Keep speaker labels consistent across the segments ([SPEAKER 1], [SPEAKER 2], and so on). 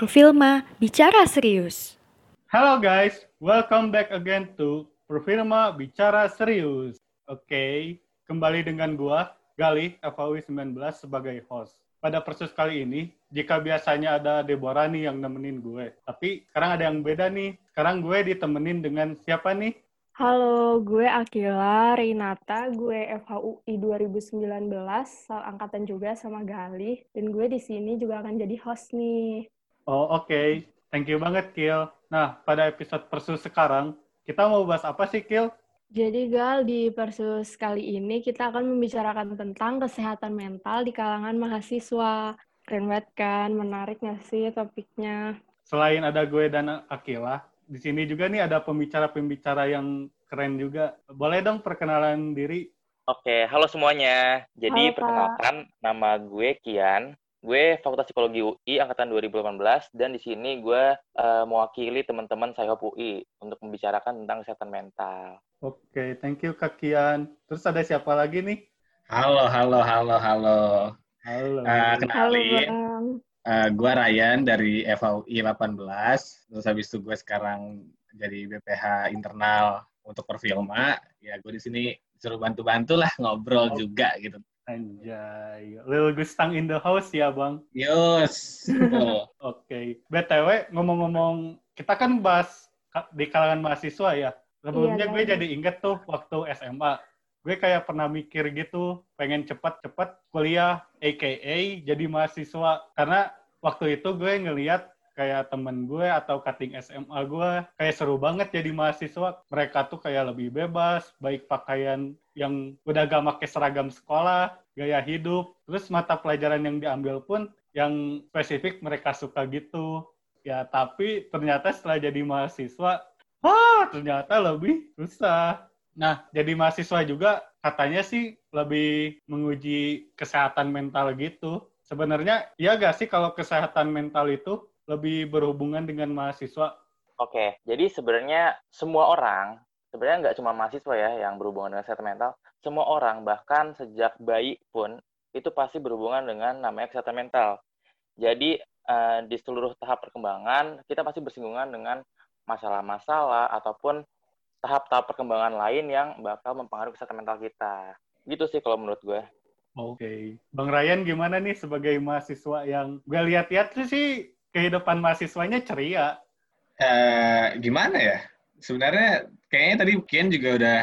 [SPEAKER 1] Perfilma Bicara Serius.
[SPEAKER 2] Halo guys, welcome back again to Perfilma Bicara Serius. Oke, kembali dengan gua, Gali, FAUI 19 sebagai host. Pada persus kali ini, jika biasanya ada Deborah nih yang nemenin gue, tapi sekarang ada yang beda nih. Sekarang gue ditemenin dengan siapa nih?
[SPEAKER 3] Halo, gue Akila Renata, gue FHUI 2019, angkatan juga sama Gali, dan gue di sini juga akan jadi host nih.
[SPEAKER 2] Oh, oke. Okay. Thank you banget, Kil. Nah, pada episode Persus sekarang, kita mau bahas apa sih, Kil?
[SPEAKER 3] Jadi, Gal, di Persus kali ini kita akan membicarakan tentang kesehatan mental di kalangan mahasiswa. Keren banget kan? Menarik nggak sih topiknya?
[SPEAKER 2] Selain ada gue dan Akila, di sini juga nih ada pembicara-pembicara yang keren juga. Boleh dong perkenalan diri?
[SPEAKER 4] Oke, halo semuanya. Jadi halo, perkenalkan nama gue Kian. Gue Fakultas Psikologi UI angkatan 2018 dan di sini gue uh, mewakili teman-teman saya UI untuk membicarakan tentang kesehatan mental.
[SPEAKER 2] Oke, thank you Kak Kian. Terus ada siapa lagi nih?
[SPEAKER 5] Halo, halo, halo, halo.
[SPEAKER 2] Halo.
[SPEAKER 5] Uh, kenalin. Halo, uh, gue Ryan dari FAUI 18 terus habis itu gue sekarang jadi BPH internal untuk perfilma ya gue di sini suruh bantu-bantu lah ngobrol oh. juga gitu
[SPEAKER 2] Anjay, Lil Gustang in the house ya bang?
[SPEAKER 5] Yes.
[SPEAKER 2] Oke, okay. BTW ngomong-ngomong, kita kan bahas di kalangan mahasiswa ya. Sebelumnya iya, gue jadi inget tuh waktu SMA gue kayak pernah mikir gitu pengen cepat-cepat kuliah AKA jadi mahasiswa karena waktu itu gue ngeliat kayak temen gue atau cutting SMA gue kayak seru banget jadi mahasiswa. Mereka tuh kayak lebih bebas baik pakaian yang udah gak pakai seragam sekolah gaya hidup. Terus mata pelajaran yang diambil pun yang spesifik mereka suka gitu. Ya tapi ternyata setelah jadi mahasiswa wah ternyata lebih susah. Nah, jadi mahasiswa juga katanya sih lebih menguji kesehatan mental gitu. Sebenarnya iya gak sih kalau kesehatan mental itu lebih berhubungan dengan mahasiswa?
[SPEAKER 4] Oke, jadi sebenarnya semua orang, sebenarnya nggak cuma mahasiswa ya yang berhubungan dengan kesehatan mental, semua orang bahkan sejak bayi pun itu pasti berhubungan dengan namanya kesehatan mental. Jadi uh, di seluruh tahap perkembangan kita pasti bersinggungan dengan masalah-masalah ataupun tahap-tahap perkembangan lain yang bakal mempengaruhi kesehatan mental kita. Gitu sih kalau menurut gue.
[SPEAKER 2] Oke. Okay. Bang Ryan gimana nih sebagai mahasiswa yang gue lihat-lihat tuh sih kehidupan mahasiswanya ceria.
[SPEAKER 5] Uh, gimana ya? Sebenarnya kayaknya tadi Kian juga udah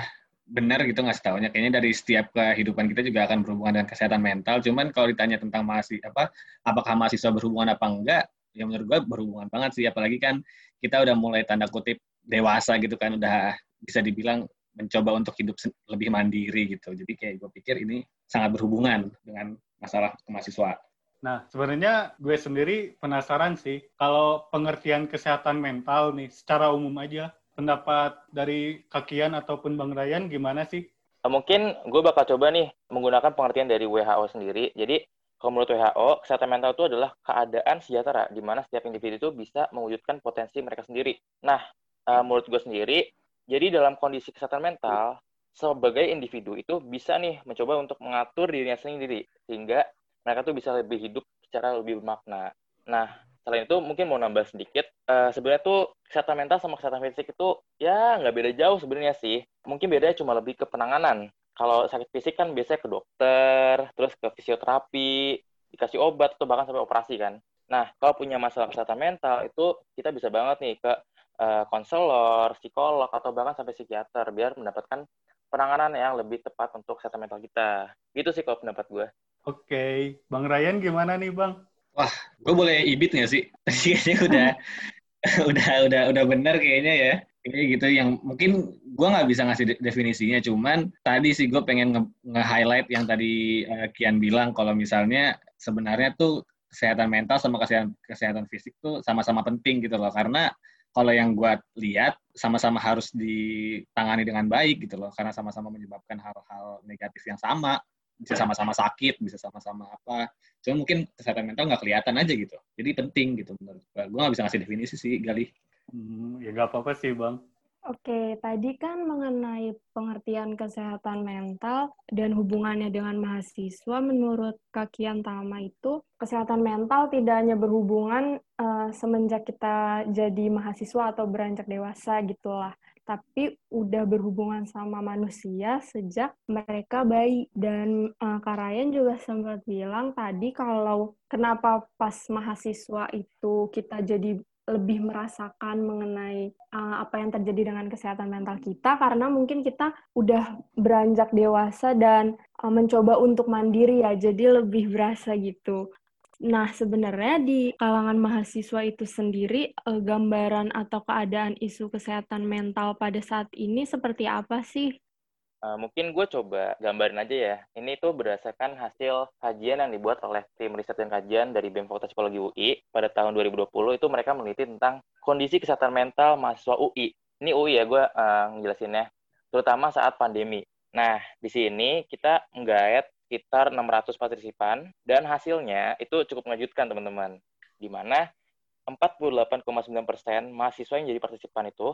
[SPEAKER 5] benar gitu nggak setahunya. Kayaknya dari setiap kehidupan kita juga akan berhubungan dengan kesehatan mental. Cuman kalau ditanya tentang mahasiswa apa, apakah mahasiswa berhubungan apa enggak? Ya menurut gue berhubungan banget sih. Apalagi kan kita udah mulai tanda kutip dewasa gitu kan, udah bisa dibilang mencoba untuk hidup lebih mandiri gitu. Jadi kayak gue pikir ini sangat berhubungan dengan masalah kemahasiswa.
[SPEAKER 2] Nah, sebenarnya gue sendiri penasaran sih, kalau pengertian kesehatan mental nih, secara umum aja, pendapat dari Kakian ataupun Bang Ryan gimana sih?
[SPEAKER 4] Mungkin gue bakal coba nih menggunakan pengertian dari WHO sendiri. Jadi, kalau menurut WHO, kesehatan mental itu adalah keadaan sejahtera, di mana setiap individu itu bisa mewujudkan potensi mereka sendiri. Nah, uh, menurut gue sendiri, jadi dalam kondisi kesehatan mental, sebagai individu itu bisa nih mencoba untuk mengatur dirinya sendiri sehingga mereka tuh bisa lebih hidup secara lebih bermakna. Nah, selain itu mungkin mau nambah sedikit, uh, sebenarnya tuh kesehatan mental sama kesehatan fisik itu ya nggak beda jauh sebenarnya sih. Mungkin bedanya cuma lebih ke penanganan. Kalau sakit fisik kan biasanya ke dokter, terus ke fisioterapi, dikasih obat atau bahkan sampai operasi kan. Nah, kalau punya masalah kesehatan mental itu kita bisa banget nih ke uh, konselor, psikolog, atau bahkan sampai psikiater biar mendapatkan penanganan yang lebih tepat untuk kesehatan mental kita. Gitu sih kalau pendapat gue.
[SPEAKER 2] Oke. Bang Ryan gimana nih Bang?
[SPEAKER 5] Wah, gue boleh ibit nggak sih? Kayaknya udah, udah, udah, udah benar kayaknya ya. Kayak gitu yang mungkin gue nggak bisa ngasih definisinya, cuman tadi sih gue pengen nge-highlight yang tadi uh, Kian bilang kalau misalnya sebenarnya tuh kesehatan mental sama kesehatan kesehatan fisik tuh sama-sama penting gitu loh karena kalau yang gue lihat sama-sama harus ditangani dengan baik gitu loh karena sama-sama menyebabkan hal-hal negatif yang sama bisa sama-sama sakit bisa sama-sama apa. Cuma mungkin kesehatan mental nggak kelihatan aja gitu. Jadi penting gitu menurut gue gue nggak bisa ngasih definisi sih Gali.
[SPEAKER 2] Hmm, ya nggak apa-apa sih bang.
[SPEAKER 3] Oke, tadi kan mengenai pengertian kesehatan mental dan hubungannya dengan mahasiswa, menurut Kak Kian Tama itu, kesehatan mental tidak hanya berhubungan uh, semenjak kita jadi mahasiswa atau beranjak dewasa gitulah, tapi udah berhubungan sama manusia sejak mereka bayi. Dan uh, Kak Ryan juga sempat bilang tadi kalau kenapa pas mahasiswa itu kita jadi lebih merasakan mengenai uh, apa yang terjadi dengan kesehatan mental kita karena mungkin kita udah beranjak dewasa dan uh, mencoba untuk mandiri ya jadi lebih berasa gitu. Nah, sebenarnya di kalangan mahasiswa itu sendiri, uh, gambaran atau keadaan isu kesehatan mental pada saat ini seperti apa sih?
[SPEAKER 4] Uh, mungkin gue coba gambarin aja ya. Ini tuh berdasarkan hasil kajian yang dibuat oleh tim riset dan kajian dari BEM Fakultas Psikologi UI pada tahun 2020 itu mereka meneliti tentang kondisi kesehatan mental mahasiswa UI. Ini UI ya gue uh, ngejelasinnya, terutama saat pandemi. Nah, di sini kita menggayat sekitar 600 partisipan dan hasilnya itu cukup mengejutkan teman-teman. Di mana 48,9% mahasiswa yang jadi partisipan itu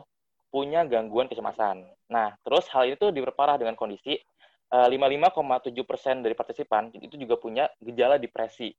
[SPEAKER 4] punya gangguan kecemasan. Nah, terus hal itu diperparah dengan kondisi uh, eh, 55,7 persen dari partisipan itu juga punya gejala depresi,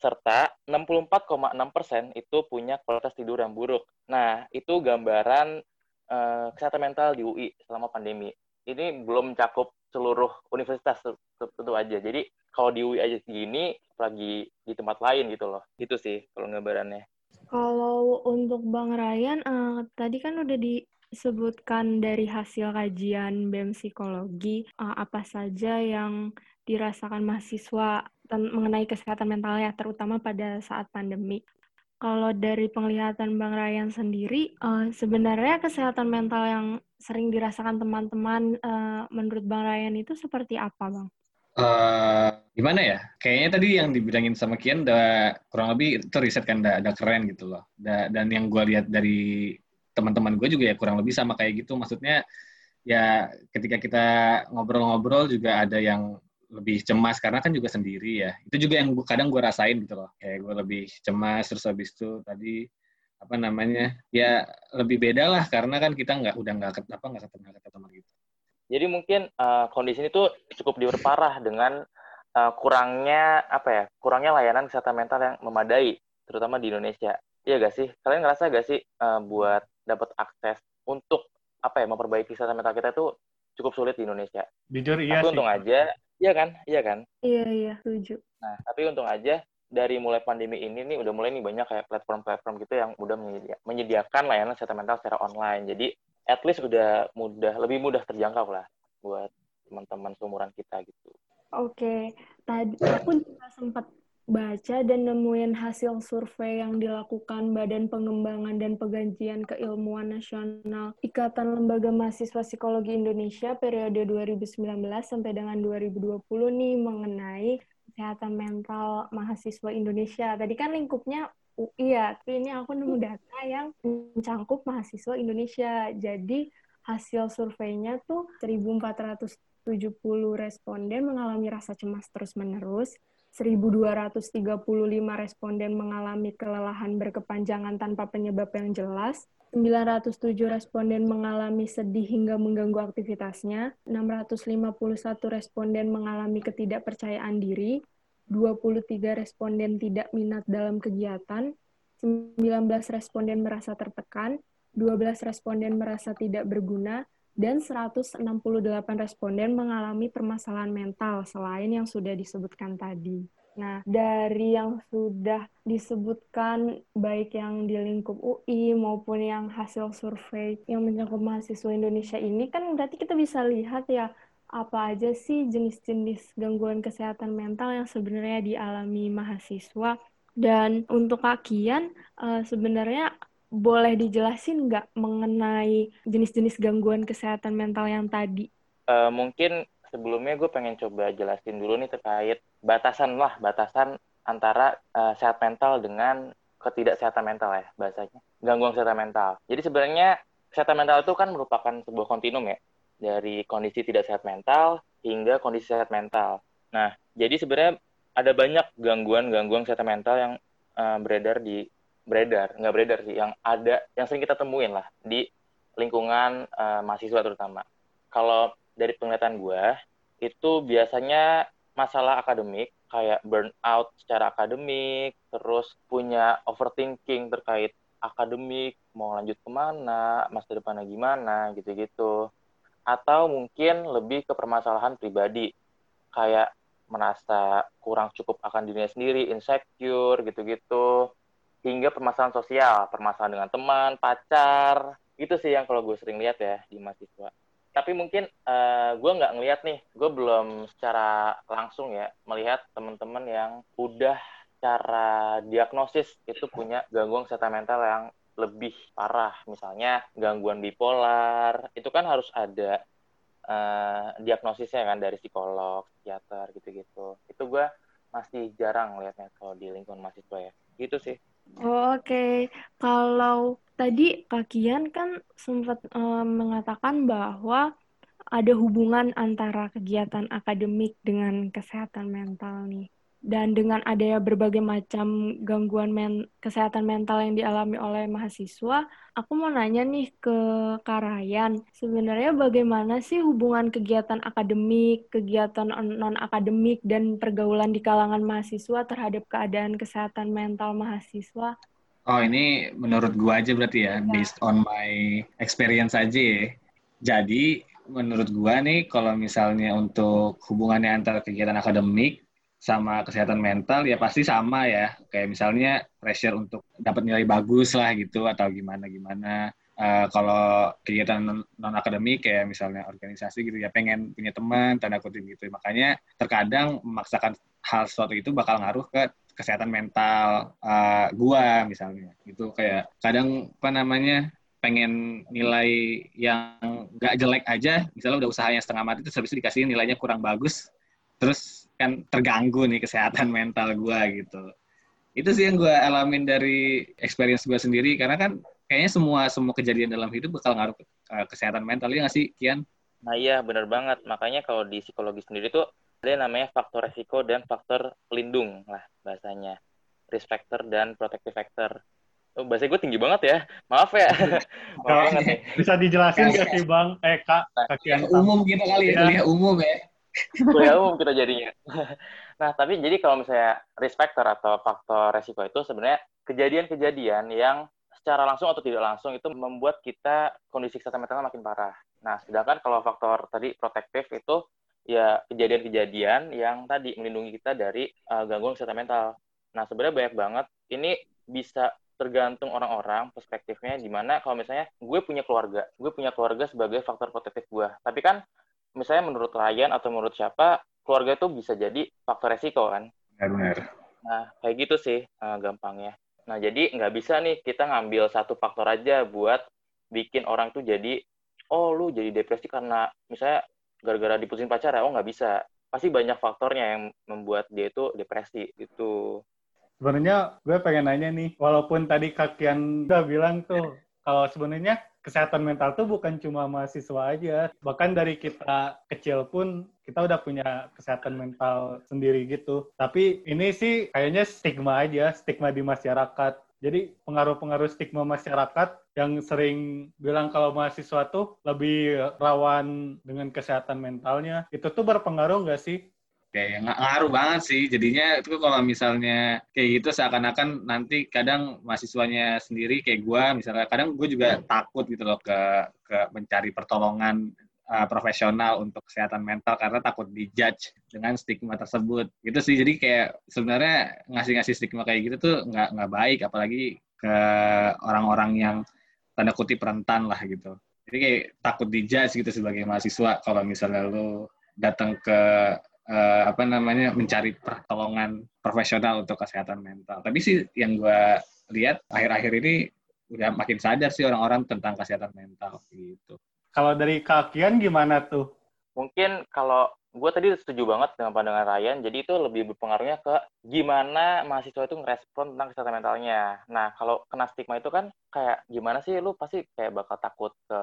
[SPEAKER 4] serta 64,6 persen itu punya kualitas tidur yang buruk. Nah, itu gambaran uh, kesehatan mental di UI selama pandemi. Ini belum cakup seluruh universitas tentu aja. Jadi kalau di UI aja segini, apalagi di tempat lain gitu loh. Itu sih kalau gambarannya.
[SPEAKER 3] Kalau untuk Bang Ryan, uh, tadi kan udah di sebutkan dari hasil kajian BEM Psikologi uh, apa saja yang dirasakan mahasiswa mengenai kesehatan mentalnya, terutama pada saat pandemi. Kalau dari penglihatan Bang Ryan sendiri, uh, sebenarnya kesehatan mental yang sering dirasakan teman-teman uh, menurut Bang Ryan itu seperti apa, Bang?
[SPEAKER 5] Uh, gimana ya? Kayaknya tadi yang dibilangin sama Kian udah kurang lebih itu riset kan udah, udah keren gitu loh. Da, dan yang gue lihat dari teman-teman gue juga ya kurang lebih sama kayak gitu maksudnya ya ketika kita ngobrol-ngobrol juga ada yang lebih cemas karena kan juga sendiri ya itu juga yang kadang gue rasain gitu loh kayak gue lebih cemas terus habis itu tadi apa namanya ya lebih beda lah karena kan kita nggak udah nggak apa nggak ketemu ketemu gitu
[SPEAKER 4] jadi mungkin uh, kondisi ini tuh cukup diperparah dengan uh, kurangnya apa ya kurangnya layanan kesehatan mental yang memadai terutama di Indonesia Iya gak sih? Kalian ngerasa gak sih uh, buat dapat akses untuk apa ya memperbaiki kesehatan mental kita itu cukup sulit di Indonesia.
[SPEAKER 2] Jujur iya
[SPEAKER 4] tapi sih. untung aja, iya kan, iya kan.
[SPEAKER 3] Iya iya, setuju.
[SPEAKER 4] Nah tapi untung aja dari mulai pandemi ini nih udah mulai nih banyak kayak platform-platform gitu yang udah menyediakan layanan kesehatan mental secara online. Jadi at least udah mudah, lebih mudah terjangkau lah buat teman-teman seumuran kita gitu.
[SPEAKER 3] Oke, tadi aku juga sempat baca dan nemuin hasil survei yang dilakukan Badan Pengembangan dan Pengkajian Keilmuan Nasional Ikatan Lembaga Mahasiswa Psikologi Indonesia periode 2019 sampai dengan 2020 nih mengenai kesehatan mental mahasiswa Indonesia. Tadi kan lingkupnya UI ya, tapi ini aku nemu data yang mencangkup mahasiswa Indonesia. Jadi hasil surveinya tuh 1.470 responden mengalami rasa cemas terus-menerus, 1.235 responden mengalami kelelahan berkepanjangan tanpa penyebab yang jelas, 907 responden mengalami sedih hingga mengganggu aktivitasnya, 651 responden mengalami ketidakpercayaan diri, 23 responden tidak minat dalam kegiatan, 19 responden merasa tertekan, 12 responden merasa tidak berguna, dan 168 responden mengalami permasalahan mental selain yang sudah disebutkan tadi. Nah, dari yang sudah disebutkan baik yang di lingkup UI maupun yang hasil survei yang mencakup mahasiswa Indonesia ini kan berarti kita bisa lihat ya apa aja sih jenis-jenis gangguan kesehatan mental yang sebenarnya dialami mahasiswa dan untuk kakian uh, sebenarnya boleh dijelasin nggak mengenai jenis-jenis gangguan kesehatan mental yang tadi?
[SPEAKER 4] Uh, mungkin sebelumnya gue pengen coba jelasin dulu nih terkait batasan lah, batasan antara uh, sehat mental dengan ketidaksehatan mental ya bahasanya. Gangguan kesehatan mental. Jadi sebenarnya kesehatan mental itu kan merupakan sebuah kontinum ya dari kondisi tidak sehat mental hingga kondisi sehat mental. Nah, jadi sebenarnya ada banyak gangguan-gangguan kesehatan mental yang uh, beredar di beredar nggak beredar sih yang ada yang sering kita temuin lah di lingkungan uh, mahasiswa terutama. Kalau dari penglihatan gue, itu biasanya masalah akademik kayak burnout secara akademik, terus punya overthinking terkait akademik, mau lanjut ke mana, masa depannya gimana, gitu-gitu. Atau mungkin lebih ke permasalahan pribadi, kayak merasa kurang cukup akan dirinya sendiri, insecure gitu-gitu, hingga permasalahan sosial, permasalahan dengan teman, pacar, itu sih yang kalau gue sering lihat ya di mahasiswa. Tapi mungkin uh, gue nggak ngelihat nih, gue belum secara langsung ya melihat teman-teman yang udah cara diagnosis itu punya gangguan kesehatan mental yang lebih parah, misalnya gangguan bipolar, itu kan harus ada uh, diagnosisnya kan dari psikolog, psikiater gitu-gitu. Itu gue masih jarang lihatnya kalau di lingkungan mahasiswa ya. Gitu sih.
[SPEAKER 3] Oh, Oke, okay. kalau tadi kakian kan sempat uh, mengatakan bahwa ada hubungan antara kegiatan akademik dengan kesehatan mental nih dan dengan adanya berbagai macam gangguan men kesehatan mental yang dialami oleh mahasiswa, aku mau nanya nih ke Karayan, sebenarnya bagaimana sih hubungan kegiatan akademik, kegiatan non-akademik, dan pergaulan di kalangan mahasiswa terhadap keadaan kesehatan mental mahasiswa?
[SPEAKER 5] Oh, ini menurut gua aja berarti ya, ya. based on my experience aja ya. Jadi, menurut gua nih, kalau misalnya untuk hubungannya antara kegiatan akademik sama kesehatan mental ya pasti sama ya. Kayak misalnya pressure untuk dapat nilai bagus lah gitu atau gimana gimana. Uh, kalau kegiatan non akademik kayak misalnya organisasi gitu ya pengen punya teman tanda kutip gitu. Makanya terkadang memaksakan hal sesuatu itu bakal ngaruh ke kesehatan mental uh, gua misalnya. Gitu kayak kadang apa namanya pengen nilai yang nggak jelek aja. Misalnya udah usahanya setengah mati terus habis itu dikasih nilainya kurang bagus terus kan terganggu nih kesehatan mental gue gitu itu sih yang gue alamin dari experience gue sendiri karena kan kayaknya semua semua kejadian dalam hidup bakal ngaruh ke kesehatan mental ya nggak sih Kian?
[SPEAKER 4] Nah iya benar banget makanya kalau di psikologi sendiri tuh ada namanya faktor resiko dan faktor pelindung lah bahasanya risk factor dan protective factor. Oh, bahasa gue tinggi banget ya. Maaf ya.
[SPEAKER 2] Maaf banget. Bisa dijelasin gak sih Bang? Eh Kak,
[SPEAKER 5] nah, Kak Umum gitu kali ya, ya. umum ya
[SPEAKER 4] kuliah umum kita jadinya. nah, tapi jadi kalau misalnya risk factor atau faktor resiko itu sebenarnya kejadian-kejadian yang secara langsung atau tidak langsung itu membuat kita kondisi kesehatan mental makin parah. Nah, sedangkan kalau faktor tadi protektif itu ya kejadian-kejadian yang tadi melindungi kita dari uh, gangguan kesehatan mental. Nah, sebenarnya banyak banget. Ini bisa tergantung orang-orang perspektifnya di mana kalau misalnya gue punya keluarga, gue punya keluarga sebagai faktor protektif gue. Tapi kan misalnya menurut Ryan atau menurut siapa keluarga itu bisa jadi faktor resiko kan?
[SPEAKER 5] Benar.
[SPEAKER 4] Nah kayak gitu sih uh, gampangnya. Nah jadi nggak bisa nih kita ngambil satu faktor aja buat bikin orang tuh jadi oh lu jadi depresi karena misalnya gara-gara diputusin pacar ya? Oh nggak bisa. Pasti banyak faktornya yang membuat dia itu depresi gitu.
[SPEAKER 2] Sebenarnya gue pengen nanya nih walaupun tadi kakian udah bilang tuh kalau sebenarnya kesehatan mental tuh bukan cuma mahasiswa aja. Bahkan dari kita kecil pun kita udah punya kesehatan mental sendiri gitu. Tapi ini sih kayaknya stigma aja, stigma di masyarakat. Jadi pengaruh-pengaruh stigma masyarakat yang sering bilang kalau mahasiswa tuh lebih rawan dengan kesehatan mentalnya, itu tuh berpengaruh nggak sih
[SPEAKER 5] kayak ngaruh banget sih. Jadinya itu kalau misalnya kayak gitu seakan-akan nanti kadang mahasiswanya sendiri kayak gue misalnya kadang gue juga takut gitu loh ke ke mencari pertolongan uh, profesional untuk kesehatan mental karena takut dijudge dengan stigma tersebut. Gitu sih. Jadi kayak sebenarnya ngasih-ngasih stigma kayak gitu tuh nggak nggak baik apalagi ke orang-orang yang tanda kutip rentan lah gitu. Jadi kayak takut dijudge gitu sebagai mahasiswa kalau misalnya lo datang ke uh, apa namanya mencari pertolongan profesional untuk kesehatan mental. Tapi sih yang gue lihat akhir-akhir ini udah makin sadar sih orang-orang tentang kesehatan mental gitu.
[SPEAKER 2] Kalau dari kakian gimana tuh?
[SPEAKER 4] Mungkin kalau gue tadi setuju banget dengan pandangan Ryan, jadi itu lebih berpengaruhnya ke gimana mahasiswa itu ngerespon tentang kesehatan mentalnya. Nah, kalau kena stigma itu kan kayak gimana sih lu pasti kayak bakal takut ke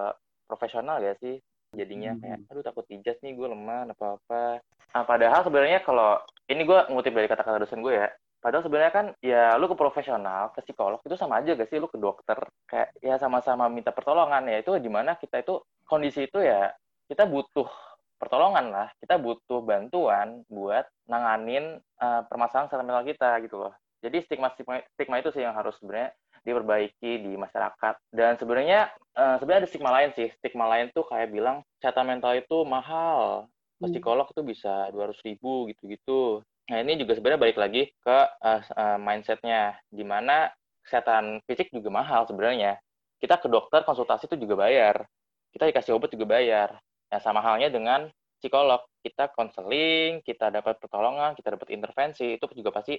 [SPEAKER 4] profesional ya sih? Jadinya hmm. kayak aduh takut ijas nih gue lemah apa apa nah padahal sebenarnya kalau ini gue ngutip dari kata-kata dosen gue ya Padahal sebenarnya kan ya lu ke profesional, ke psikolog itu sama aja gak sih lu ke dokter kayak ya sama-sama minta pertolongan ya itu gimana kita itu kondisi itu ya kita butuh pertolongan lah, kita butuh bantuan buat nanganin uh, permasalahan kesehatan mental kita gitu loh. Jadi stigma stigma, stigma itu sih yang harus sebenarnya diperbaiki di masyarakat. Dan sebenarnya uh, sebenarnya ada stigma lain sih. Stigma lain tuh kayak bilang kesehatan mental itu mahal. Ke hmm. psikolog tuh bisa 200 ribu gitu-gitu. Nah ini juga sebenarnya balik lagi ke uh, uh, mindsetnya, di mana kesehatan fisik juga mahal sebenarnya. Kita ke dokter konsultasi itu juga bayar, kita dikasih obat juga bayar. Nah sama halnya dengan psikolog, kita konseling, kita dapat pertolongan, kita dapat intervensi, itu juga pasti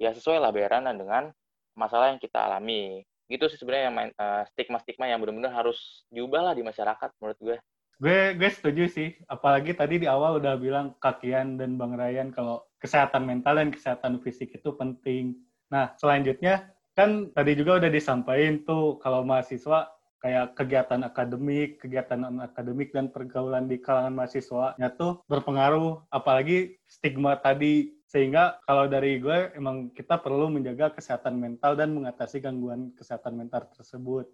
[SPEAKER 4] ya sesuai lah bayaran dengan masalah yang kita alami. Gitu sih sebenarnya yang uh, stigma-stigma yang benar-benar harus diubah lah di masyarakat menurut gue.
[SPEAKER 2] Gue gue setuju sih. Apalagi tadi di awal udah bilang kakian dan bang Ryan kalau kesehatan mental dan kesehatan fisik itu penting. Nah selanjutnya kan tadi juga udah disampaikan tuh kalau mahasiswa kayak kegiatan akademik kegiatan akademik dan pergaulan di kalangan mahasiswa tuh berpengaruh. Apalagi stigma tadi sehingga kalau dari gue emang kita perlu menjaga kesehatan mental dan mengatasi gangguan kesehatan mental tersebut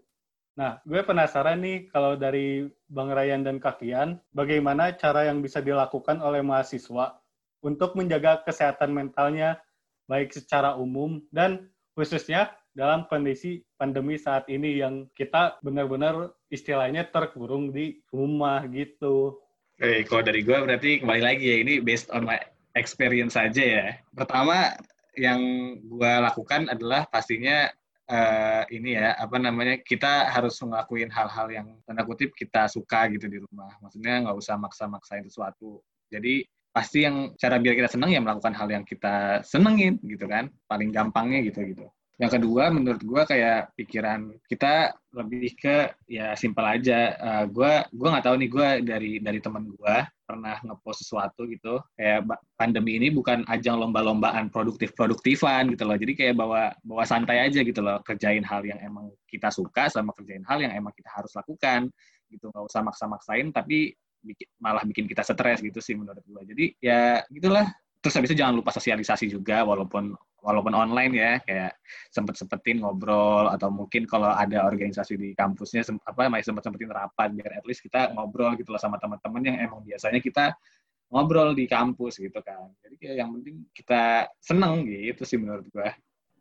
[SPEAKER 2] Nah, gue penasaran nih kalau dari Bang Ryan dan Kakian, bagaimana cara yang bisa dilakukan oleh mahasiswa untuk menjaga kesehatan mentalnya baik secara umum dan khususnya dalam kondisi pandemi saat ini yang kita benar-benar istilahnya terkurung di rumah gitu.
[SPEAKER 5] Eh, kalau dari gue berarti kembali lagi ya, ini based on my experience saja ya. Pertama, yang gue lakukan adalah pastinya uh, ini ya apa namanya kita harus ngelakuin hal-hal yang tanda kutip kita suka gitu di rumah. Maksudnya nggak usah maksa-maksain sesuatu. Jadi pasti yang cara biar kita senang ya melakukan hal yang kita senengin gitu kan. Paling gampangnya gitu gitu yang kedua menurut gue kayak pikiran kita lebih ke ya simpel aja. Uh, gue gue nggak tahu nih gue dari dari teman gue pernah ngepost sesuatu gitu. Kayak pandemi ini bukan ajang lomba-lombaan produktif produktifan gitu loh. Jadi kayak bawa bawa santai aja gitu loh. Kerjain hal yang emang kita suka sama kerjain hal yang emang kita harus lakukan gitu. Nggak usah maksa-maksain tapi malah bikin kita stres gitu sih menurut gue jadi ya gitulah terus habis itu jangan lupa sosialisasi juga walaupun walaupun online ya kayak sempet sempetin ngobrol atau mungkin kalau ada organisasi di kampusnya apa masih sempet sempetin rapat biar at least kita ngobrol gitu loh sama teman-teman yang emang biasanya kita ngobrol di kampus gitu kan. Jadi kayak yang penting kita seneng gitu sih menurut gue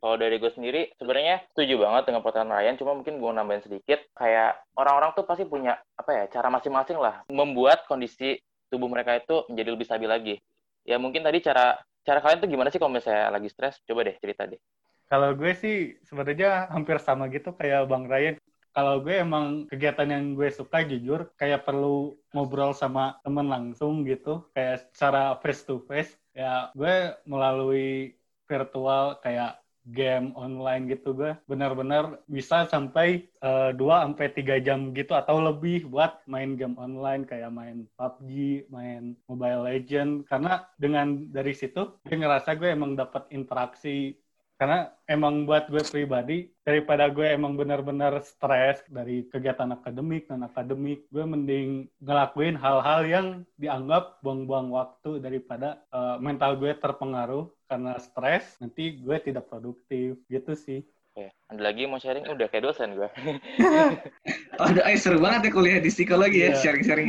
[SPEAKER 4] kalau dari gue sendiri sebenarnya setuju banget dengan pertanyaan Ryan cuma mungkin gue nambahin sedikit kayak orang-orang tuh pasti punya apa ya cara masing-masing lah membuat kondisi tubuh mereka itu menjadi lebih stabil lagi ya mungkin tadi cara cara kalian tuh gimana sih kalau misalnya lagi stres? Coba deh cerita deh.
[SPEAKER 2] Kalau gue sih sebenarnya hampir sama gitu kayak Bang Ryan. Kalau gue emang kegiatan yang gue suka jujur kayak perlu ngobrol sama temen langsung gitu, kayak secara face to face. Ya gue melalui virtual kayak game online gitu gue benar-benar bisa sampai eh, 2 sampai 3 jam gitu atau lebih buat main game online kayak main PUBG, main Mobile Legend. Karena dengan dari situ gue ngerasa gue emang dapat interaksi. Karena emang buat gue pribadi daripada gue emang benar-benar stres dari kegiatan akademik dan akademik gue mending ngelakuin hal-hal yang dianggap buang-buang waktu daripada uh, mental gue terpengaruh karena stres nanti gue tidak produktif gitu sih
[SPEAKER 4] Oke, ada lagi mau sharing? Udah kayak dosen gue.
[SPEAKER 5] oh, ay, seru banget ya kuliah di psikologi ya, iya. sharing-sharing.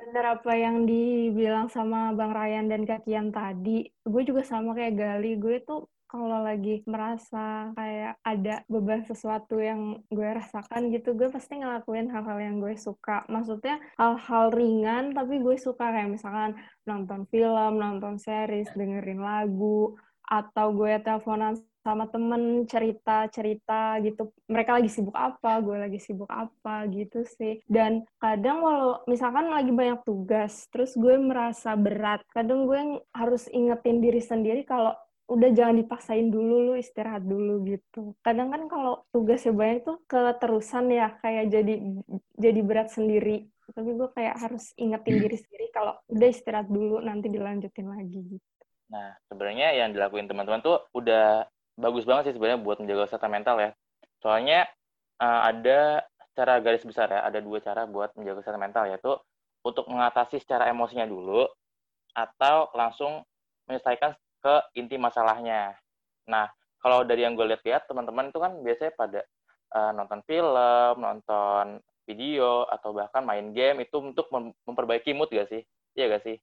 [SPEAKER 3] Bener apa yang dibilang sama Bang Ryan dan Kakian tadi, gue juga sama kayak Gali. Gue tuh kalau lagi merasa kayak ada beban sesuatu yang gue rasakan gitu, gue pasti ngelakuin hal-hal yang gue suka. Maksudnya hal-hal ringan tapi gue suka. Kayak misalkan nonton film, nonton series, dengerin lagu, atau gue teleponan sama temen cerita-cerita gitu. Mereka lagi sibuk apa gue lagi sibuk apa gitu sih. Dan kadang walau misalkan lagi banyak tugas terus gue merasa berat kadang gue harus ingetin diri sendiri kalau udah jangan dipaksain dulu lu istirahat dulu gitu. Kadang kan kalau tugasnya banyak tuh keterusan ya kayak jadi jadi berat sendiri. Tapi gue kayak harus ingetin diri sendiri kalau udah istirahat dulu nanti dilanjutin lagi gitu.
[SPEAKER 4] Nah sebenarnya yang dilakuin teman-teman tuh udah bagus banget sih sebenarnya buat menjaga kesehatan mental ya. Soalnya uh, ada cara garis besar ya ada dua cara buat menjaga kesehatan mental yaitu untuk mengatasi secara emosinya dulu atau langsung menyelesaikan ke inti masalahnya. Nah, kalau dari yang gue lihat-lihat, teman-teman itu kan biasanya pada uh, nonton film, nonton video, atau bahkan main game itu untuk mem memperbaiki mood gak sih? Iya gak sih?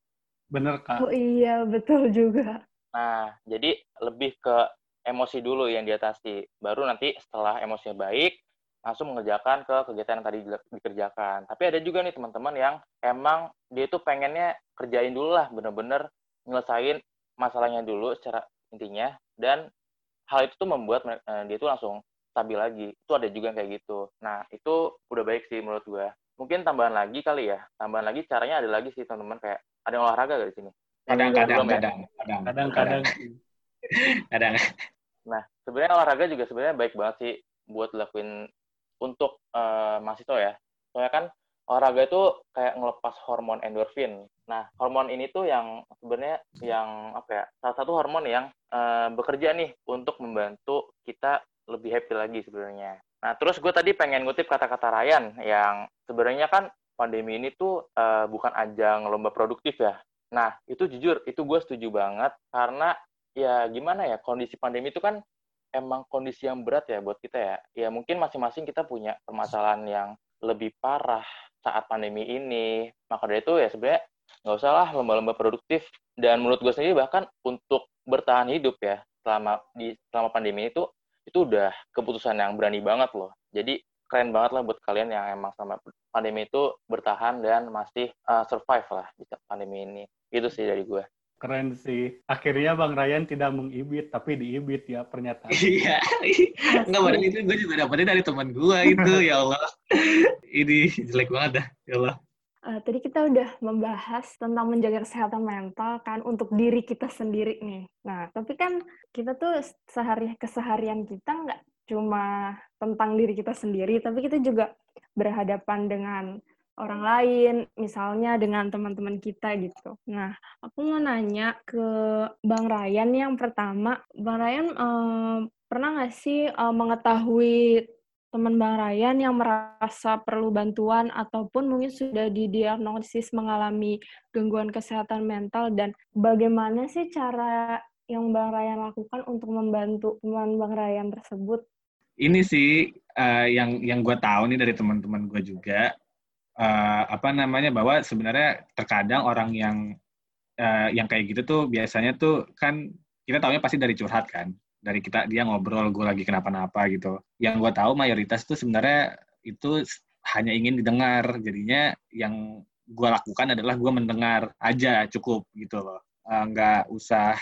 [SPEAKER 2] Bener, Kak.
[SPEAKER 3] Oh iya, betul juga.
[SPEAKER 4] Nah, jadi lebih ke emosi dulu yang diatasi. Baru nanti setelah emosinya baik, langsung mengerjakan ke kegiatan yang tadi dikerjakan. Tapi ada juga nih teman-teman yang emang dia itu pengennya kerjain dulu lah, bener-bener nyelesain masalahnya dulu secara intinya, dan hal itu tuh membuat uh, dia tuh langsung stabil lagi. Itu ada juga yang kayak gitu. Nah, itu udah baik sih menurut gue. Mungkin tambahan lagi kali ya. Tambahan lagi caranya ada lagi sih teman-teman kayak ada yang olahraga gak di sini?
[SPEAKER 5] Kadang-kadang,
[SPEAKER 2] ya? kadang, kadang-kadang.
[SPEAKER 5] Kadang.
[SPEAKER 4] Nah, sebenarnya olahraga juga sebenarnya baik banget sih buat dilakuin untuk uh, mahasiswa ya. Soalnya kan olahraga itu kayak ngelepas hormon endorfin. Nah, hormon ini tuh yang sebenarnya yang apa ya? Salah satu hormon yang uh, bekerja nih untuk membantu kita lebih happy lagi sebenarnya. Nah, terus gue tadi pengen ngutip kata-kata Ryan yang sebenarnya kan pandemi ini tuh uh, bukan ajang lomba produktif ya. Nah, itu jujur, itu gue setuju banget karena ya gimana ya, kondisi pandemi itu kan emang kondisi yang berat ya buat kita ya. Ya mungkin masing-masing kita punya permasalahan yang lebih parah saat pandemi ini. Maka dari itu ya sebenarnya nggak usah lah lomba-lomba produktif. Dan menurut gue sendiri bahkan untuk bertahan hidup ya selama di selama pandemi itu itu udah keputusan yang berani banget loh. Jadi keren banget lah buat kalian yang emang selama pandemi itu bertahan dan masih uh, survive lah di pandemi ini. Itu sih dari gue.
[SPEAKER 2] Keren sih. Akhirnya Bang Ryan tidak mengibit, tapi diibit ya pernyataan.
[SPEAKER 5] Iya. Enggak, baru itu gue juga dapetnya dari teman gue itu. ya Allah. Ini jelek banget dah. Ya Allah.
[SPEAKER 3] Uh, tadi kita udah membahas tentang menjaga kesehatan mental kan untuk diri kita sendiri nih. Nah, tapi kan kita tuh sehari keseharian kita nggak cuma tentang diri kita sendiri, tapi kita juga berhadapan dengan orang lain, misalnya dengan teman-teman kita gitu. Nah, aku mau nanya ke Bang Ryan yang pertama, Bang Ryan eh, pernah nggak sih eh, mengetahui teman Bang Ryan yang merasa perlu bantuan ataupun mungkin sudah didiagnosis mengalami gangguan kesehatan mental dan bagaimana sih cara yang Bang Ryan lakukan untuk membantu teman Bang Ryan tersebut?
[SPEAKER 5] Ini sih uh, yang yang gue tahu nih dari teman-teman gue juga uh, apa namanya bahwa sebenarnya terkadang orang yang uh, yang kayak gitu tuh biasanya tuh kan kita tahunya pasti dari curhat kan dari kita dia ngobrol gue lagi kenapa-napa gitu. Yang gue tahu mayoritas tuh sebenarnya itu hanya ingin didengar. Jadinya yang gue lakukan adalah gue mendengar aja cukup gitu loh. Uh, nggak usah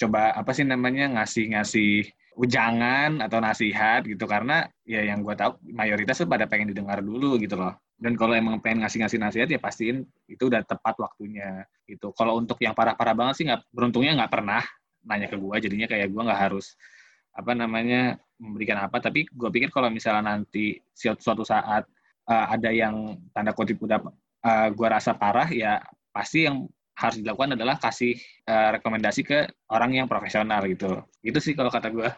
[SPEAKER 5] coba apa sih namanya ngasih-ngasih ujangan atau nasihat gitu. Karena ya yang gue tahu mayoritas tuh pada pengen didengar dulu gitu loh. Dan kalau emang pengen ngasih-ngasih nasihat ya pastiin itu udah tepat waktunya gitu. Kalau untuk yang parah-parah banget sih nggak beruntungnya nggak pernah nanya ke gue jadinya kayak gue nggak harus apa namanya memberikan apa. Tapi gue pikir kalau misalnya nanti suatu saat uh, ada yang tanda kutip udah uh, gue rasa parah ya pasti yang harus dilakukan adalah kasih uh, rekomendasi ke orang yang profesional gitu. Itu sih kalau kata gue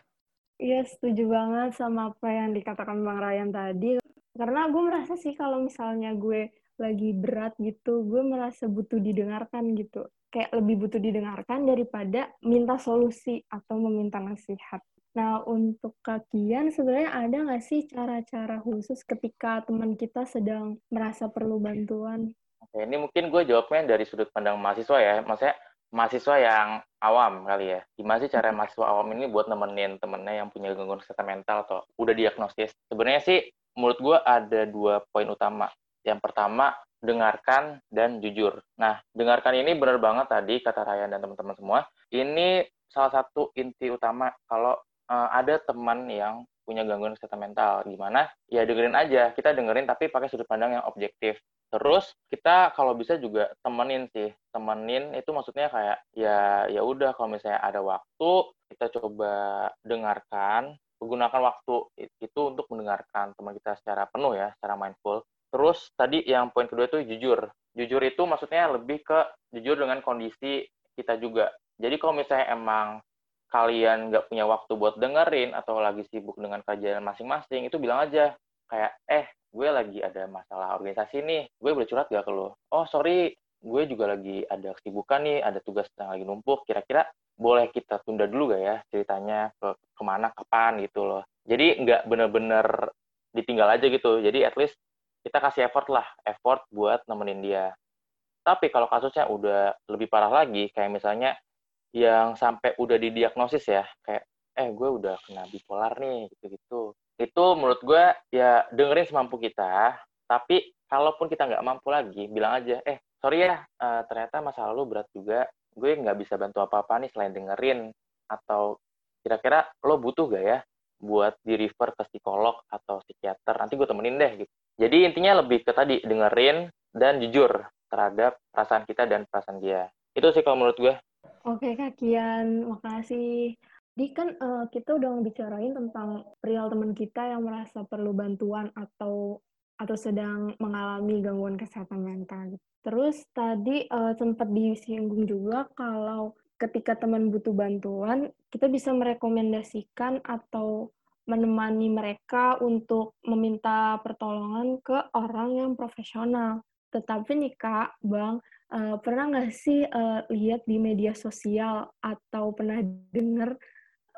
[SPEAKER 3] Iya, setuju banget sama apa yang dikatakan Bang Ryan tadi. Karena gue merasa sih kalau misalnya gue lagi berat gitu gue merasa butuh didengarkan gitu kayak lebih butuh didengarkan daripada minta solusi atau meminta nasihat nah untuk kakian sebenarnya ada nggak sih cara-cara khusus ketika teman kita sedang merasa perlu bantuan
[SPEAKER 4] Oke, ini mungkin gue jawabnya dari sudut pandang mahasiswa ya maksudnya mahasiswa yang awam kali ya. Gimana sih cara mahasiswa awam ini buat nemenin temennya yang punya gangguan kesehatan mental atau udah diagnosis? Sebenarnya sih menurut gue ada dua poin utama. Yang pertama, dengarkan dan jujur. Nah, dengarkan ini benar banget tadi kata Ryan dan teman-teman semua. Ini salah satu inti utama kalau uh, ada teman yang punya gangguan kesehatan mental gimana ya dengerin aja kita dengerin tapi pakai sudut pandang yang objektif terus kita kalau bisa juga temenin sih temenin itu maksudnya kayak ya ya udah kalau misalnya ada waktu kita coba dengarkan menggunakan waktu itu untuk mendengarkan teman kita secara penuh ya, secara mindful. Terus tadi yang poin kedua itu jujur. Jujur itu maksudnya lebih ke jujur dengan kondisi kita juga. Jadi kalau misalnya emang kalian nggak punya waktu buat dengerin atau lagi sibuk dengan kajian masing-masing, itu bilang aja kayak, eh, gue lagi ada masalah organisasi nih, gue boleh curhat gak ke lo? Oh, sorry, gue juga lagi ada kesibukan nih, ada tugas yang lagi numpuk, kira-kira boleh kita tunda dulu gak ya ceritanya ke ke mana kapan gitu loh jadi nggak bener-bener ditinggal aja gitu jadi at least kita kasih effort lah effort buat nemenin dia. Tapi kalau kasusnya udah lebih parah lagi kayak misalnya yang sampai udah didiagnosis ya kayak eh gue udah kena bipolar nih gitu-gitu. Itu menurut gue ya dengerin semampu kita tapi kalaupun kita nggak mampu lagi bilang aja eh sorry ya uh, ternyata masa lalu berat juga gue nggak bisa bantu apa-apa nih selain dengerin atau kira-kira lo butuh gak ya buat di refer ke psikolog atau psikiater nanti gue temenin deh gitu. Jadi intinya lebih ke tadi dengerin dan jujur terhadap perasaan kita dan perasaan dia. Itu sih kalau menurut gue
[SPEAKER 3] oke kak Kian makasih. Jadi kan uh, kita udah ngebicarain tentang perihal teman kita yang merasa perlu bantuan atau atau sedang mengalami gangguan kesehatan mental. Terus tadi uh, sempat disinggung juga kalau ketika teman butuh bantuan, kita bisa merekomendasikan atau menemani mereka untuk meminta pertolongan ke orang yang profesional. Tetapi nih Kak, Bang, uh, pernah nggak sih uh, lihat di media sosial atau pernah dengar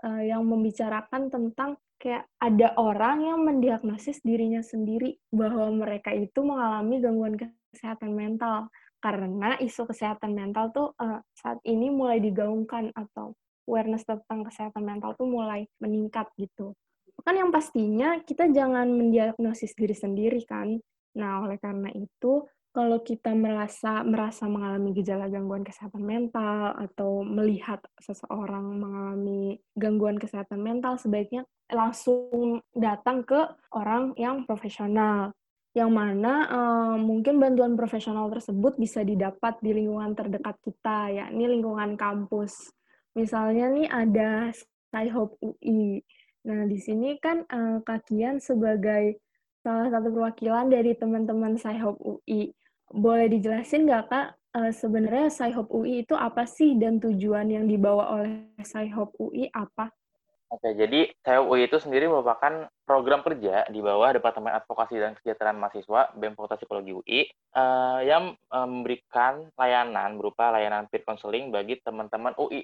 [SPEAKER 3] uh, yang membicarakan tentang kayak ada orang yang mendiagnosis dirinya sendiri bahwa mereka itu mengalami gangguan kesehatan mental karena isu kesehatan mental tuh uh, saat ini mulai digaungkan atau awareness tentang kesehatan mental tuh mulai meningkat gitu. Kan yang pastinya kita jangan mendiagnosis diri sendiri kan. Nah, oleh karena itu kalau kita merasa merasa mengalami gejala gangguan kesehatan mental atau melihat seseorang mengalami gangguan kesehatan mental sebaiknya langsung datang ke orang yang profesional yang mana uh, mungkin bantuan profesional tersebut bisa didapat di lingkungan terdekat kita yakni lingkungan kampus. Misalnya nih ada Skyhope UI nah di sini kan uh, kakian sebagai salah satu perwakilan dari teman-teman Skyhope UI boleh dijelasin nggak Kak, uh, sebenarnya Sci-Hop UI itu apa sih? Dan tujuan yang dibawa oleh Sci-Hop UI apa?
[SPEAKER 4] Oke, jadi Sci-Hop UI itu sendiri merupakan program kerja di bawah Departemen Advokasi dan Kesejahteraan Mahasiswa BEM Fakultas Psikologi UI uh, eh, yang memberikan layanan berupa layanan peer counseling bagi teman-teman UI.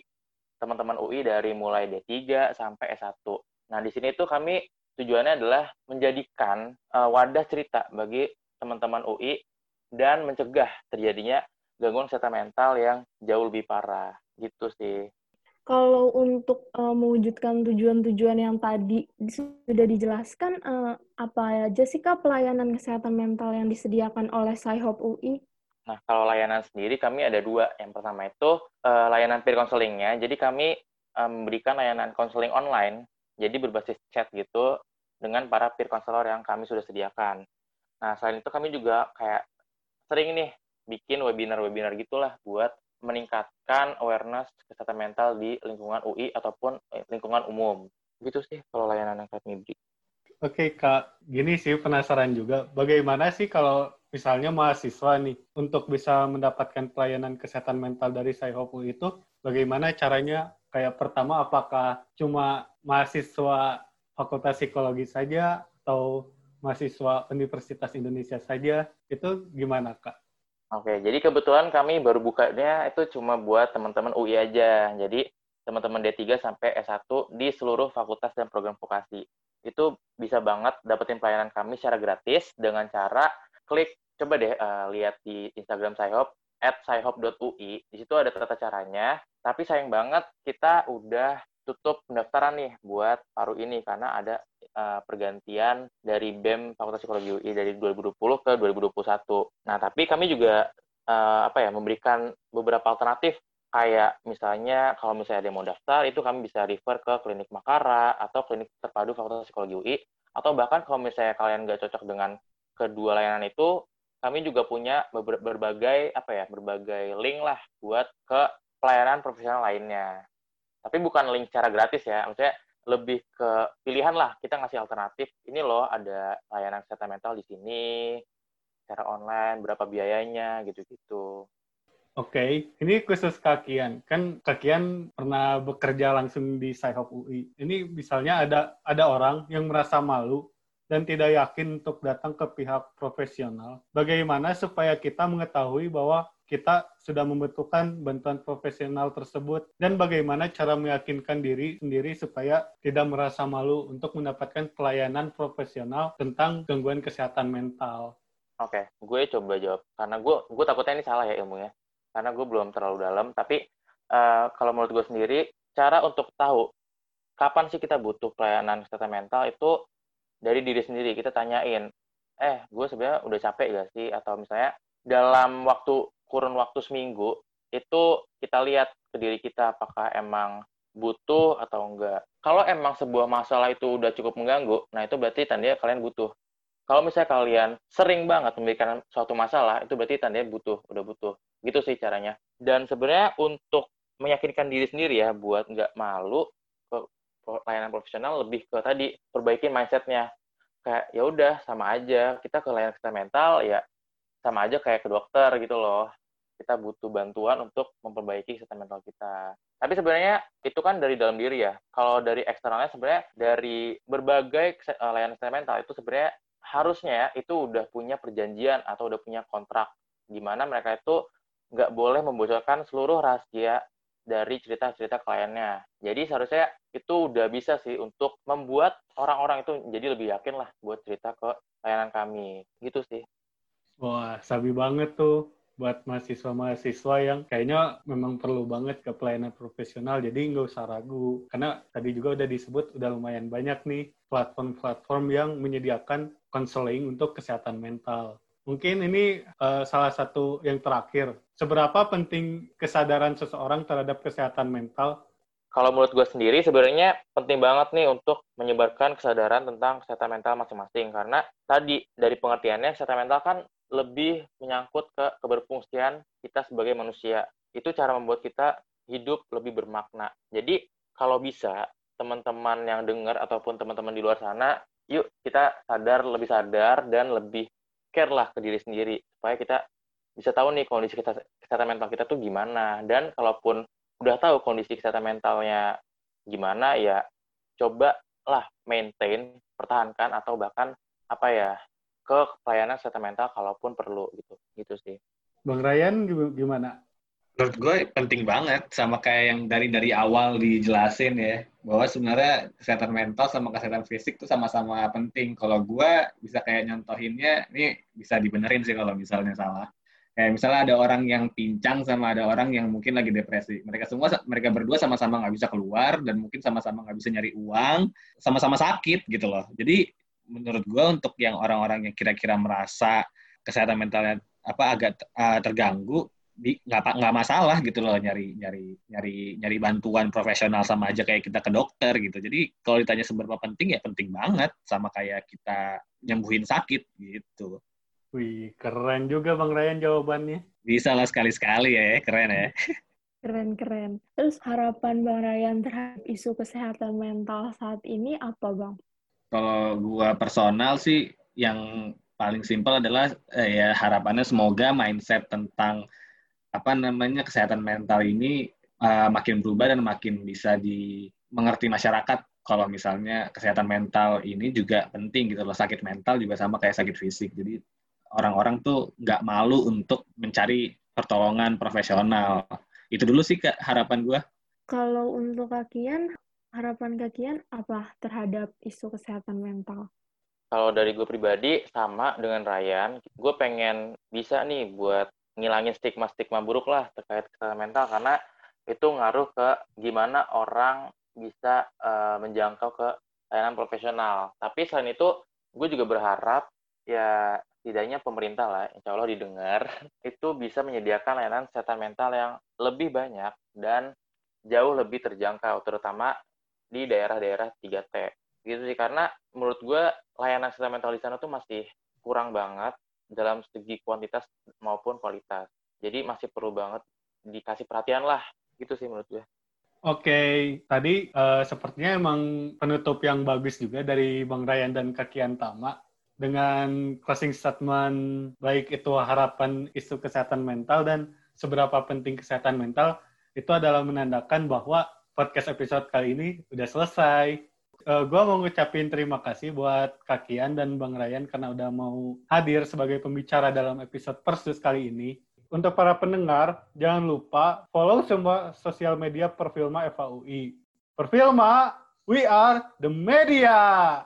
[SPEAKER 4] Teman-teman UI dari mulai D3 sampai S1. Nah, di sini tuh kami tujuannya adalah menjadikan uh, wadah cerita bagi teman-teman UI dan mencegah terjadinya gangguan kesehatan mental yang jauh lebih parah gitu sih.
[SPEAKER 3] Kalau untuk uh, mewujudkan tujuan-tujuan yang tadi sudah dijelaskan, uh, apa aja sih Kak pelayanan kesehatan mental yang disediakan oleh Sci-Hop UI?
[SPEAKER 4] Nah, kalau layanan sendiri kami ada dua. Yang pertama itu uh, layanan peer counselingnya. Jadi kami um, memberikan layanan konseling online, jadi berbasis chat gitu, dengan para peer counselor yang kami sudah sediakan. Nah, selain itu kami juga kayak sering nih bikin webinar-webinar gitulah buat meningkatkan awareness kesehatan mental di lingkungan UI ataupun eh, lingkungan umum. Gitu sih kalau layanan yang kami beri.
[SPEAKER 2] Oke Kak, gini sih penasaran juga, bagaimana sih kalau misalnya mahasiswa nih, untuk bisa mendapatkan pelayanan kesehatan mental dari Saihopu itu, bagaimana caranya? Kayak pertama, apakah cuma mahasiswa Fakultas Psikologi saja, atau mahasiswa Universitas Indonesia saja, itu gimana Kak?
[SPEAKER 4] Oke, jadi kebetulan kami baru bukanya itu cuma buat teman-teman UI aja. Jadi teman-teman D3 sampai S1 di seluruh fakultas dan program vokasi. Itu bisa banget dapetin pelayanan kami secara gratis dengan cara klik, coba deh uh, lihat di Instagram Sci-Hop, at sci-hop.ui. Di situ ada tata caranya, tapi sayang banget kita udah tutup pendaftaran nih buat paruh ini karena ada uh, pergantian dari BEM Fakultas Psikologi UI dari 2020 ke 2021. Nah, tapi kami juga uh, apa ya memberikan beberapa alternatif. Kayak misalnya kalau misalnya ada yang mau daftar itu kami bisa refer ke klinik Makara atau klinik terpadu Fakultas Psikologi UI atau bahkan kalau misalnya kalian nggak cocok dengan kedua layanan itu kami juga punya berbagai apa ya berbagai link lah buat ke pelayanan profesional lainnya. Tapi bukan link secara gratis ya. Maksudnya lebih ke pilihan lah kita ngasih alternatif ini loh ada layanan kesehatan mental di sini secara online berapa biayanya gitu-gitu
[SPEAKER 2] Oke, okay. ini khusus kakian. Kan kakian pernah bekerja langsung di Sci-Hop UI. Ini misalnya ada ada orang yang merasa malu dan tidak yakin untuk datang ke pihak profesional. Bagaimana supaya kita mengetahui bahwa kita sudah membutuhkan bantuan profesional tersebut. Dan bagaimana cara meyakinkan diri sendiri supaya tidak merasa malu untuk mendapatkan pelayanan profesional tentang gangguan kesehatan mental.
[SPEAKER 4] Oke, gue coba jawab. Karena gue gue takutnya ini salah ya ilmunya. Karena gue belum terlalu dalam. Tapi uh, kalau menurut gue sendiri cara untuk tahu kapan sih kita butuh pelayanan kesehatan mental itu dari diri sendiri. Kita tanyain eh gue sebenarnya udah capek gak sih? Atau misalnya dalam waktu kurun waktu seminggu itu kita lihat ke diri kita apakah emang butuh atau enggak. Kalau emang sebuah masalah itu udah cukup mengganggu nah itu berarti tandanya kalian butuh. Kalau misalnya kalian sering banget memikirkan suatu masalah itu berarti tandanya butuh udah butuh. Gitu sih caranya. Dan sebenarnya untuk meyakinkan diri sendiri ya buat nggak malu ke layanan profesional lebih ke tadi perbaiki mindsetnya. Kayak ya udah sama aja. Kita ke layanan kesehatan mental ya sama aja kayak ke dokter gitu loh kita butuh bantuan untuk memperbaiki kesehatan mental kita. Tapi sebenarnya itu kan dari dalam diri ya. Kalau dari eksternalnya sebenarnya dari berbagai eh, layanan kesehatan mental itu sebenarnya harusnya ya itu udah punya perjanjian atau udah punya kontrak di mana mereka itu nggak boleh membocorkan seluruh rahasia dari cerita-cerita kliennya. Jadi seharusnya itu udah bisa sih untuk membuat orang-orang itu jadi lebih yakin lah buat cerita ke layanan kami. Gitu sih.
[SPEAKER 2] Wah, sabi banget tuh buat mahasiswa-mahasiswa yang kayaknya memang perlu banget ke pelayanan profesional. Jadi nggak usah ragu. Karena tadi juga udah disebut udah lumayan banyak nih platform-platform yang menyediakan konseling untuk kesehatan mental. Mungkin ini uh, salah satu yang terakhir. Seberapa penting kesadaran seseorang terhadap kesehatan mental?
[SPEAKER 4] Kalau menurut gue sendiri, sebenarnya penting banget nih untuk menyebarkan kesadaran tentang kesehatan mental masing-masing. Karena tadi, dari pengertiannya, kesehatan mental kan lebih menyangkut ke keberfungsian kita sebagai manusia. Itu cara membuat kita hidup lebih bermakna. Jadi, kalau bisa, teman-teman yang dengar ataupun teman-teman di luar sana, yuk kita sadar, lebih sadar, dan lebih care lah ke diri sendiri supaya kita bisa tahu nih kondisi kita, kesehatan mental kita tuh gimana dan kalaupun udah tahu kondisi kesehatan mentalnya gimana ya coba lah maintain pertahankan atau bahkan apa ya ke pelayanan kesehatan mental kalaupun perlu gitu gitu sih
[SPEAKER 2] bang Ryan gimana
[SPEAKER 5] menurut gue penting banget sama kayak yang dari dari awal dijelasin ya bahwa sebenarnya kesehatan mental sama kesehatan fisik tuh sama-sama penting. Kalau gue bisa kayak nyontohinnya, ini bisa dibenerin sih kalau misalnya salah. Kayak misalnya ada orang yang pincang sama ada orang yang mungkin lagi depresi. Mereka semua, mereka berdua sama-sama nggak bisa keluar dan mungkin sama-sama nggak bisa nyari uang, sama-sama sakit gitu loh. Jadi menurut gue untuk yang orang-orang yang kira-kira merasa kesehatan mentalnya apa agak uh, terganggu, nggak nggak masalah gitu loh nyari nyari nyari nyari bantuan profesional sama aja kayak kita ke dokter gitu. Jadi kalau ditanya seberapa penting ya penting banget sama kayak kita nyembuhin sakit gitu.
[SPEAKER 2] Wih keren juga bang Ryan jawabannya.
[SPEAKER 5] Bisa lah sekali sekali ya keren ya.
[SPEAKER 3] Keren keren. Terus harapan bang Ryan terhadap isu kesehatan mental saat ini apa bang
[SPEAKER 5] kalau gua personal sih yang paling simpel adalah eh, ya harapannya semoga mindset tentang apa namanya kesehatan mental ini uh, makin berubah dan makin bisa dimengerti masyarakat. Kalau misalnya kesehatan mental ini juga penting gitu loh. Sakit mental juga sama kayak sakit fisik. Jadi orang-orang tuh nggak malu untuk mencari pertolongan profesional. Itu dulu sih kak harapan gue
[SPEAKER 3] kalau untuk kakian harapan kakian apa terhadap isu kesehatan mental
[SPEAKER 4] kalau dari gue pribadi sama dengan Ryan gue pengen bisa nih buat ngilangin stigma-stigma buruk lah terkait kesehatan mental karena itu ngaruh ke gimana orang bisa uh, menjangkau ke layanan profesional. Tapi selain itu, gue juga berharap ya tidaknya pemerintah lah, insya Allah didengar, itu bisa menyediakan layanan kesehatan mental yang lebih banyak dan jauh lebih terjangkau, terutama di daerah-daerah 3T. Gitu sih, karena menurut gue layanan kesehatan mental di sana tuh masih kurang banget dalam segi kuantitas maupun kualitas. Jadi masih perlu banget dikasih perhatian lah, gitu sih menurut gue.
[SPEAKER 2] Oke, okay. tadi uh, sepertinya emang penutup yang bagus juga dari Bang Ryan dan Kakian Tama dengan closing statement baik itu harapan isu kesehatan mental dan seberapa penting kesehatan mental itu adalah menandakan bahwa podcast episode kali ini udah selesai uh, eh, gue mau ngucapin terima kasih buat Kakian dan Bang Ryan karena udah mau hadir sebagai pembicara dalam episode Persus kali ini. Untuk para pendengar, jangan lupa follow semua sosial media Perfilma FAUI. Perfilma, we are the media.